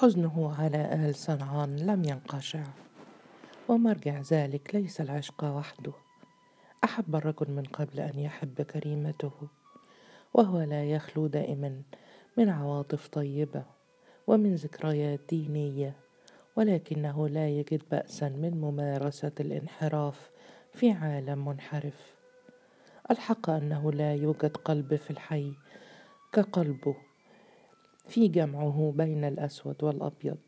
حزنه على آل صنعان لم ينقشع. ومرجع ذلك ليس العشق وحده. أحب الرجل من قبل أن يحب كريمته. وهو لا يخلو دائما من عواطف طيبة ومن ذكريات دينية ولكنه لا يجد بأسا من ممارسة الانحراف في عالم منحرف. الحق أنه لا يوجد قلب في الحي كقلبه. في جمعه بين الأسود والأبيض.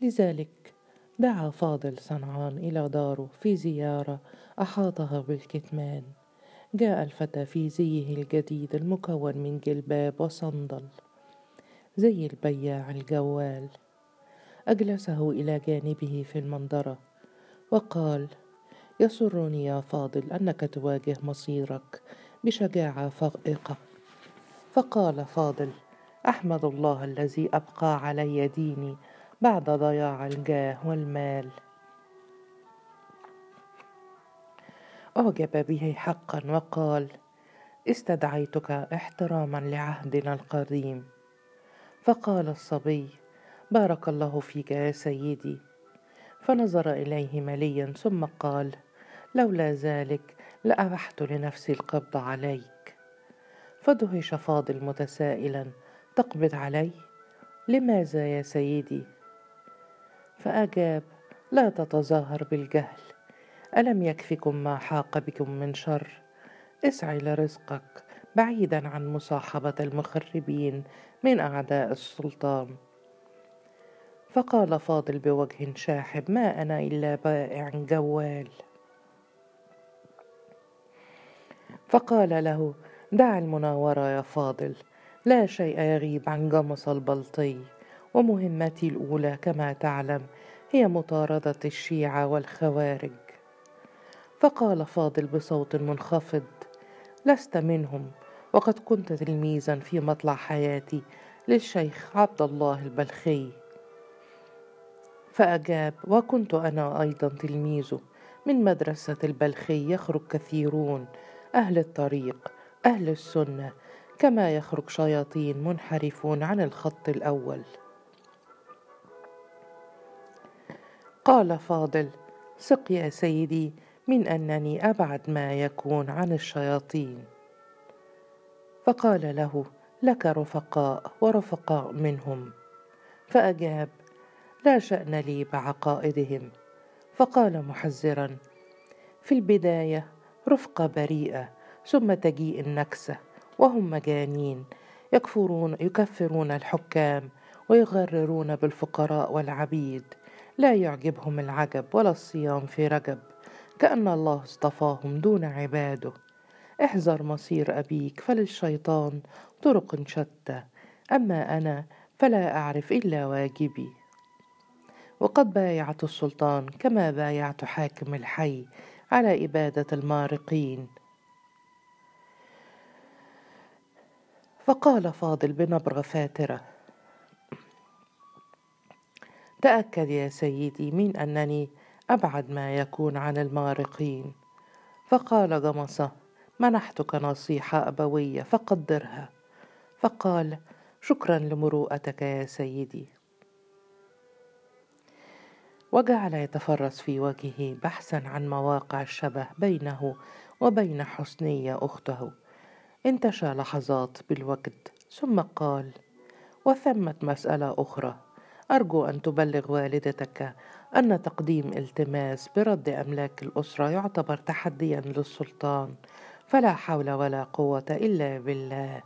لذلك دعا فاضل صنعان إلى داره في زيارة أحاطها بالكتمان. جاء الفتى في زيه الجديد المكون من جلباب وصندل. زي البياع الجوال. أجلسه إلى جانبه في المنظرة وقال يسرني يا فاضل أنك تواجه مصيرك بشجاعة فائقة. فقال فاضل أحمد الله الذي أبقى علي ديني بعد ضياع الجاه والمال. أعجب به حقا وقال استدعيتك احتراما لعهدنا القديم فقال الصبي بارك الله فيك يا سيدي. فنظر إليه مليا ثم قال لولا ذلك لأبحت لنفسي القبض عليك. فدهش فاضل متسائلا تقبض علي؟ لماذا يا سيدي؟ فأجاب لا تتظاهر بالجهل. ألم يكفكم ما حاق بكم من شر؟ اسعي لرزقك بعيدا عن مصاحبة المخربين من أعداء السلطان. فقال فاضل بوجه شاحب ما أنا إلا بائع جوال. فقال له دع المناورة يا فاضل. لا شيء يغيب عن جمص البلطي ومهمتي الأولى كما تعلم هي مطاردة الشيعة والخوارج. فقال فاضل بصوت منخفض لست منهم وقد كنت تلميذا في مطلع حياتي للشيخ عبد الله البلخي. فأجاب وكنت أنا أيضا تلميذه من مدرسة البلخي يخرج كثيرون أهل الطريق أهل السنة كما يخرج شياطين منحرفون عن الخط الأول. قال فاضل ثق يا سيدي من أنني أبعد ما يكون عن الشياطين. فقال له لك رفقاء ورفقاء منهم. فأجاب لا شأن لي بعقائدهم. فقال محذرا في البداية رفقة بريئة ثم تجيء النكسة وهم مجانين يكفرون يكفرون الحكام ويغررون بالفقراء والعبيد. لا يعجبهم العجب ولا الصيام في رجب كأن الله اصطفاهم دون عباده. احذر مصير أبيك فللشيطان طرق شتى. أما أنا فلا أعرف إلا واجبي. وقد بايعت السلطان كما بايعت حاكم الحي على إبادة المارقين. فقال فاضل بنبرة فاترة تأكد يا سيدي من أنني أبعد ما يكون عن المارقين. فقال جمصة منحتك نصيحة أبوية فقدرها. فقال شكرا لمروءتك يا سيدي. وجعل يتفرس في وجهه بحثا عن مواقع الشبه بينه وبين حسنية أخته. انتشى لحظات بالوجد ثم قال وثمة مسألة أخرى. أرجو أن تبلغ والدتك أن تقديم التماس برد أملاك الأسرة يعتبر تحديا للسلطان فلا حول ولا قوة إلا بالله.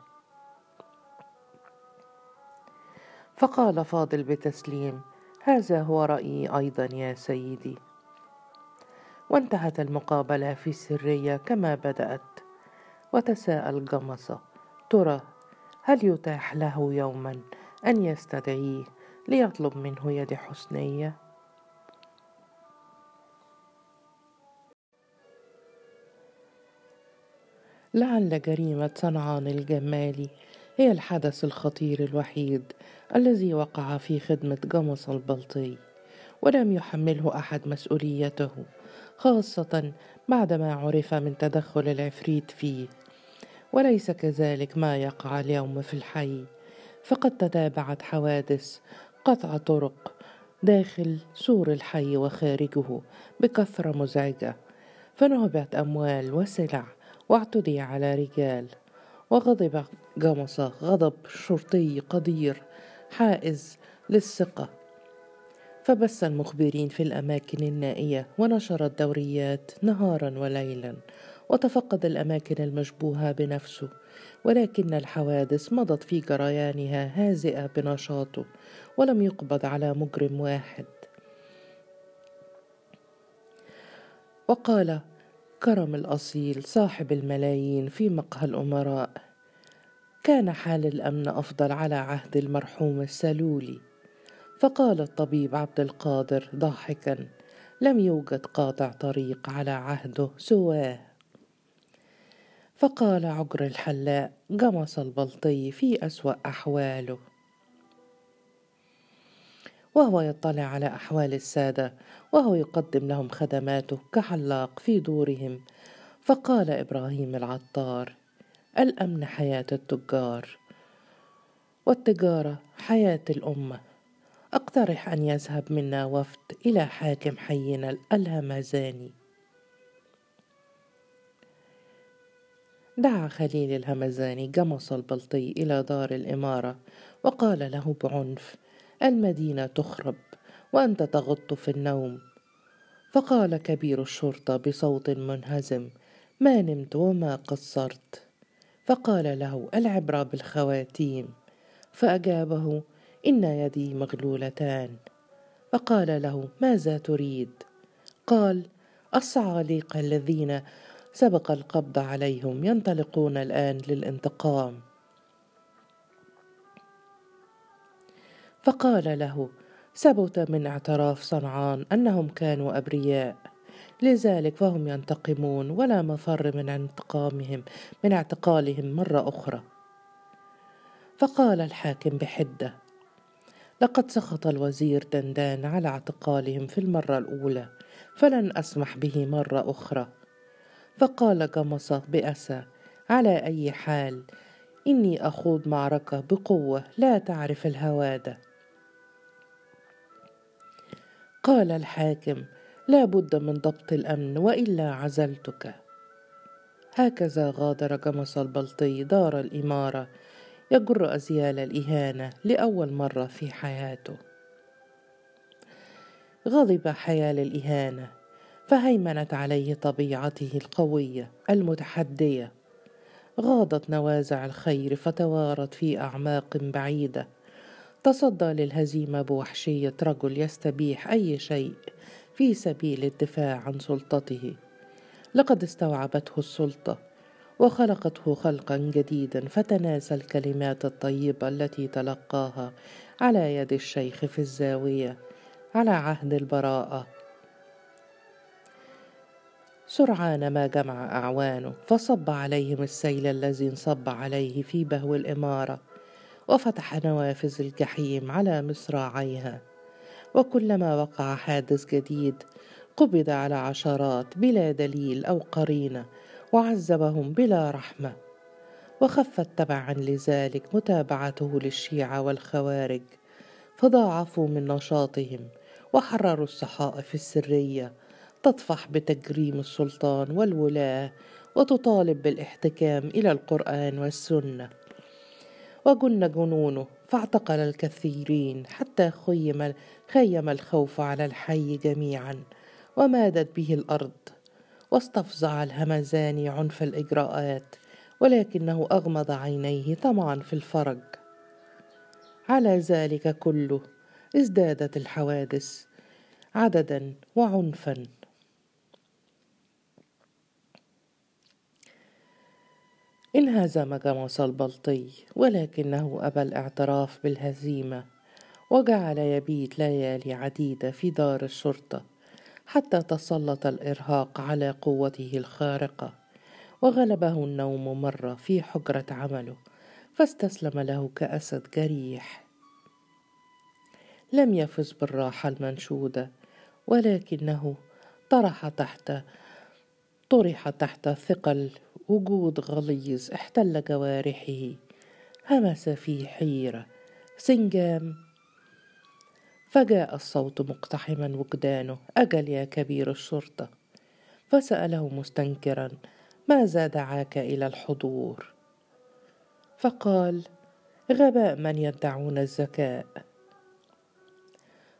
فقال فاضل بتسليم هذا هو رأيي أيضا يا سيدي. وانتهت المقابلة في سرية كما بدأت. وتساءل جمصة ترى هل يتاح له يوما أن يستدعيه ليطلب منه يد حسنية؟ لعل جريمة صنعان الجمالي هي الحدث الخطير الوحيد الذي وقع في خدمة جمص البلطي ولم يحمله أحد مسؤوليته خاصة بعدما عرف من تدخل العفريت فيه وليس كذلك ما يقع اليوم في الحي. فقد تتابعت حوادث قطع طرق داخل سور الحي وخارجه بكثرة مزعجة. فنهبت أموال وسلع واعتدي على رجال. وغضب جمصة غضب شرطي قدير حائز للثقة. فبث المخبرين في الأماكن النائية ونشر الدوريات نهارا وليلا. وتفقد الأماكن المشبوهة بنفسه ولكن الحوادث مضت في جريانها هازئة بنشاطه ولم يقبض على مجرم واحد. وقال كرم الأصيل صاحب الملايين في مقهى الأمراء كان حال الأمن أفضل على عهد المرحوم السلولي. فقال الطبيب عبد القادر ضاحكا لم يوجد قاطع طريق على عهده سواه. فقال عجر الحلاق جمص البلطي في أسوأ أحواله. وهو يطلع على أحوال السادة وهو يقدم لهم خدماته كحلاق في دورهم. فقال إبراهيم العطار الأمن حياة التجار والتجارة حياة الأمة. أقترح أن يذهب منا وفد إلى حاكم حينا الهمزاني. دعا خليل الهمزاني جمص البلطي إلى دار الإمارة وقال له بعنف المدينة تخرب وأنت تغط في النوم. فقال كبير الشرطة بصوت منهزم ما نمت وما قصرت. فقال له العبرة بالخواتيم. فأجابه إن يدي مغلولتان. فقال له ماذا تريد؟ قال الصعاليق الذين سبق القبض عليهم ينطلقون الآن للانتقام. فقال له ثبت من اعتراف صنعان أنهم كانوا أبرياء. لذلك فهم ينتقمون ولا مفر من انتقامهم من اعتقالهم مرة أخرى. فقال الحاكم بحدة لقد سخط الوزير دندان على اعتقالهم في المرة الأولى فلن أسمح به مرة أخرى. فقال جمصة بأسى على أي حال إني أخوض معركة بقوة لا تعرف الهوادة. قال الحاكم لا بد من ضبط الأمن وإلا عزلتك. هكذا غادر جمص البلطي دار الإمارة يجر أزيال الإهانة لأول مرة في حياته. غضب حيال الإهانة فهيمنت عليه طبيعته القوية المتحدية. غاضت نوازع الخير فتوارت في أعماق بعيدة. تصدى للهزيمة بوحشية رجل يستبيح أي شيء في سبيل الدفاع عن سلطته. لقد استوعبته السلطة وخلقته خلقا جديدا فتناسى الكلمات الطيبة التي تلقاها على يد الشيخ في الزاوية على عهد البراءة. سرعان ما جمع أعوانه فصب عليهم السيل الذي انصب عليه في بهو الإمارة وفتح نوافذ الجحيم على مصراعيها. وكلما وقع حادث جديد قبض على عشرات بلا دليل أو قرينة وعذبهم بلا رحمة. وخفت تبعا لذلك متابعته للشيعة والخوارج فضاعفوا من نشاطهم وحرروا الصحائف السرية تطفح بتجريم السلطان والولاة وتطالب بالإحتكام إلى القرآن والسنة. وجن جنونه فاعتقل الكثيرين حتى خيم خيم الخوف على الحي جميعا ومادت به الأرض. واستفزع الهمزان عنف الإجراءات ولكنه أغمض عينيه طمعا في الفرج. على ذلك كله ازدادت الحوادث عددا وعنفا. انهزم جمص البلطي ولكنه أبى الاعتراف بالهزيمة وجعل يبيت ليالي عديدة في دار الشرطة حتى تسلط الإرهاق على قوته الخارقة وغلبه النوم مرة في حجرة عمله فاستسلم له كأسد جريح لم يفز بالراحة المنشودة ولكنه طرح تحت طرح تحت ثقل وجود غليظ احتل جوارحه. همس في حيرة سنجام. فجاء الصوت مقتحما وجدانه. أجل يا كبير الشرطة. فسأله مستنكرا ماذا دعاك إلى الحضور؟ فقال غباء من يدعون الذكاء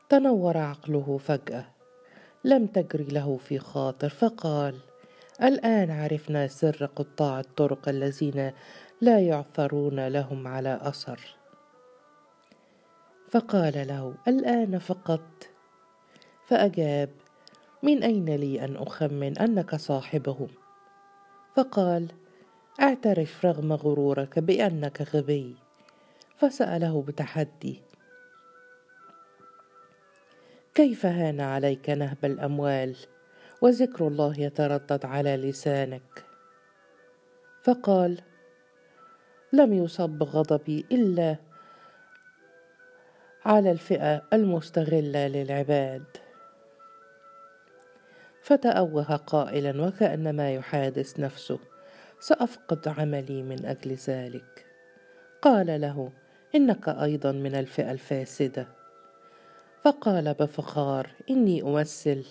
تنور عقله فجأة. لم تجري له في خاطر فقال الآن عرفنا سر قطاع الطرق الذين لا يعثرون لهم على أثر. فقال له الآن فقط. فأجاب من أين لي أن أخمن أنك صاحبهم فقال اعترف رغم غرورك بأنك غبي. فسأله بتحدي كيف هان عليك نهب الأموال؟ وذكر الله يتردد على لسانك. فقال لم يصب غضبي إلا على الفئة المستغلة للعباد. فتأوه قائلا وكأنما يحادث نفسه سأفقد عملي من أجل ذلك. قال له إنك أيضا من الفئة الفاسدة. فقال بفخار إني أمثل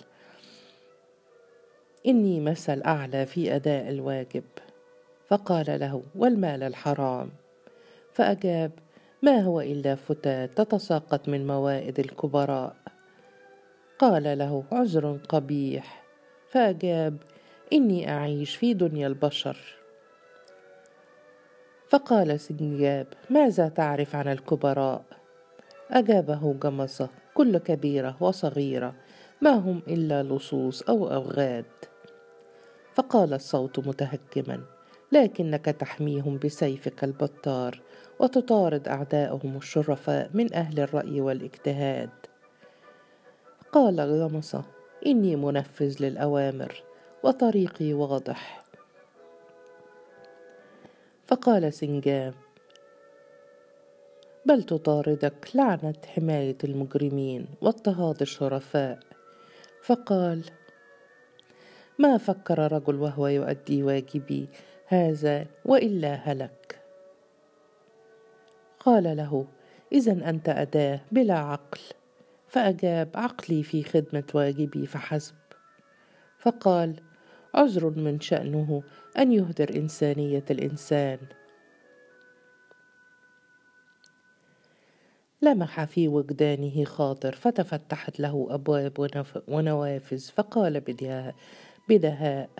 إني مثل أعلى في أداء الواجب. فقال له والمال الحرام. فأجاب ما هو إلا فتاة تتساقط من موائد الكبراء. قال له عذر قبيح. فأجاب إني أعيش في دنيا البشر. فقال سنجاب ماذا تعرف عن الكبراء؟ أجابه جمصة كل كبيرة وصغيرة ما هم إلا لصوص أو أوغاد. فقال الصوت متهكما لكنك تحميهم بسيفك البطار وتطارد أعداءهم الشرفاء من أهل الرأي والاجتهاد. قال غمصة إني منفذ للأوامر وطريقي واضح. فقال سنجاب بل تطاردك لعنة حماية المجرمين واضطهاد الشرفاء. فقال ما فكر رجل وهو يؤدي واجبي هذا وإلا هلك. قال له اذا أنت أداة بلا عقل. فأجاب عقلي في خدمة واجبي فحسب. فقال عذر من شأنه أن يهدر إنسانية الإنسان. لمح في وجدانه خاطر فتفتحت له أبواب ونوافذ فقال بدهاء.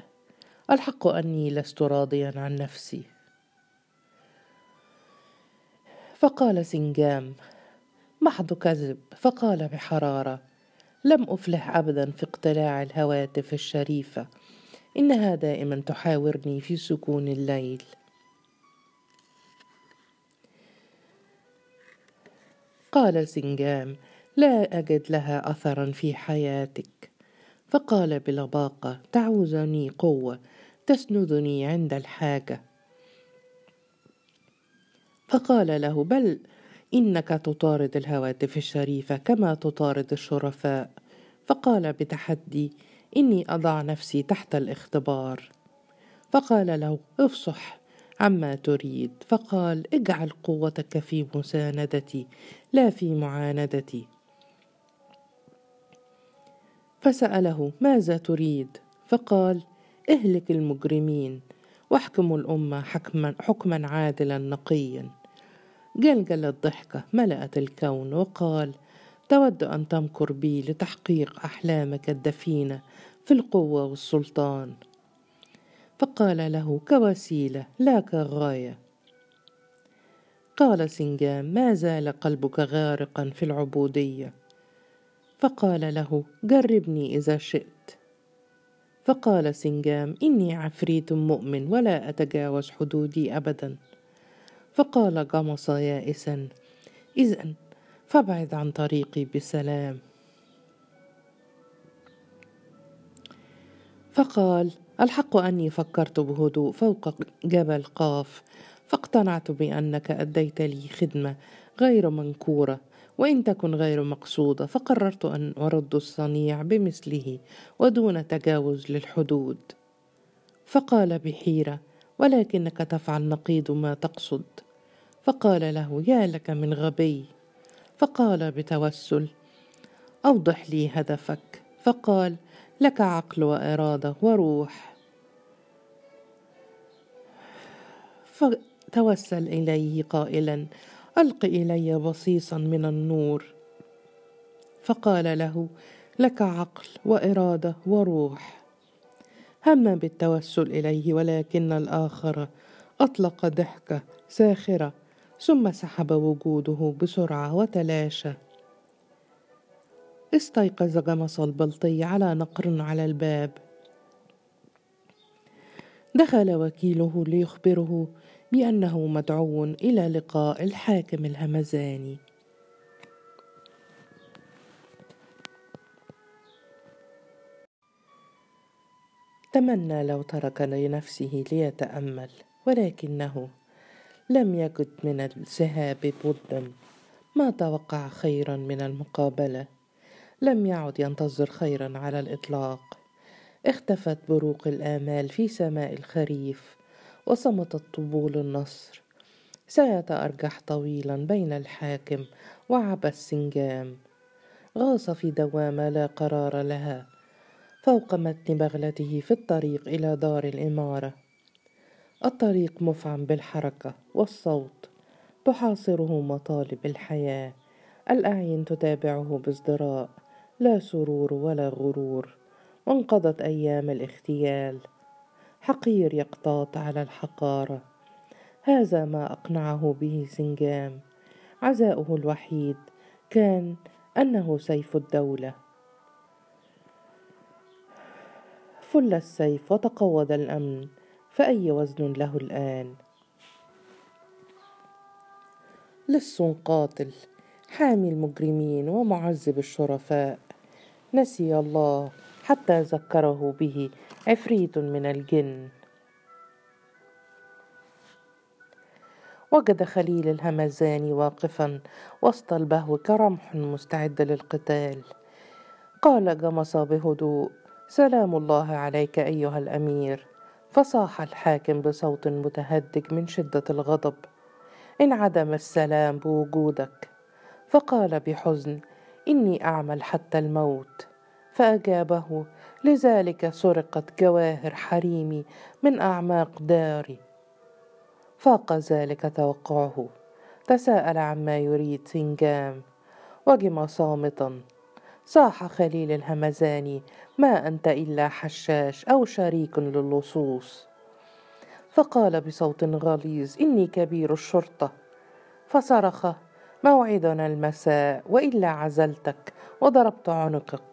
الحق أني لست راضيا عن نفسي. فقال سنجام محض كذب. فقال بحرارة لم أفلح ابدا في اقتلاع الهواتف الشريفة. إنها دائما تحاورني في سكون الليل. قال سنجام لا أجد لها اثرا في حياتك. فقال بلباقه تعوزني قوة تسندني عند الحاجة فقال له بل إنك تطارد الهواتف الشريفة كما تطارد الشرفاء. فقال بتحدي إني أضع نفسي تحت الاختبار. فقال له افصح عما تريد. فقال اجعل قوتك في مساندتي لا في معاندتي. فسأله ماذا تريد؟ فقال اهلك المجرمين واحكموا الأمة حكما, حكما عادلا نقيا. جلجل الضحكة ملأت الكون وقال تود أن تمكر بي لتحقيق أحلامك الدفينة في القوة والسلطان. فقال له كوسيلة لا كغاية. قال سنجام ما زال قلبك غارقا في العبودية. فقال له جربني إذا شئت. فقال سنجام إني عفريت مؤمن ولا أتجاوز حدودي ابدا. فقال جمص يائسا اذا فابعد عن طريقي بسلام. فقال الحق أني فكرت بهدوء فوق جبل قاف فاقتنعت بأنك أديت لي خدمة غير منكورة وإن تكن غير مقصودة فقررت أن أرد الصنيع بمثله ودون تجاوز للحدود. فقال بحيرة ولكنك تفعل نقيض ما تقصد. فقال له يا لك من غبي. فقال بتوسل أوضح لي هدفك. فقال لك عقل وإرادة وروح. فتوسل إليه قائلا ألق إلي بصيصا من النور. فقال له لك عقل وإرادة وروح. هم بالتوسل إليه ولكن الآخر أطلق ضحكة ساخرة ثم سحب وجوده بسرعة وتلاشى. استيقظ جمص البلطي على نقر على الباب. دخل وكيله ليخبره بأنه مدعو إلى لقاء الحاكم الهمزاني. تمنى لو ترك لنفسه ليتأمل ولكنه لم يجد من الذهاب بدا. ما توقع خيرا من المقابلة. لم يعد ينتظر خيرا على الإطلاق. اختفت بروق الآمال في سماء الخريف. وصمتت طبول النصر. سيتارجح طويلا بين الحاكم وعبى السنجام. غاص في دوامه لا قرار لها فوق متن بغلته في الطريق إلى دار الإمارة. الطريق مفعم بالحركة والصوت تحاصره مطالب الحياة. الأعين تتابعه بازدراء لا سرور ولا غرور. وانقضت أيام الاغتيال حقير يقتاط على الحقارة. هذا ما أقنعه به سنجام. عزاؤه الوحيد كان أنه سيف الدولة. فل السيف وتقوض الأمن فأي وزن له الآن؟ لص قاتل حامي المجرمين ومعذب الشرفاء. نسي الله حتى ذكره به عفريت من الجن. وجد خليل الهمزاني واقفا وسط البهو كرمح مستعد للقتال. قال جمص بهدوء سلام الله عليك أيها الأمير. فصاح الحاكم بصوت متهدج من شدة الغضب انعدم السلام بوجودك. فقال بحزن إني أعمل حتى الموت. فأجابه لذلك سرقت جواهر حريمي من أعماق داري. فاق ذلك توقعه. تساءل عما يريد سنجام. وجم صامتا. صاح خليل الهمزاني ما أنت إلا حشاش أو شريك للصوص. فقال بصوت غليظ إني كبير الشرطة. فصرخ موعدنا المساء وإلا عزلتك وضربت عنقك.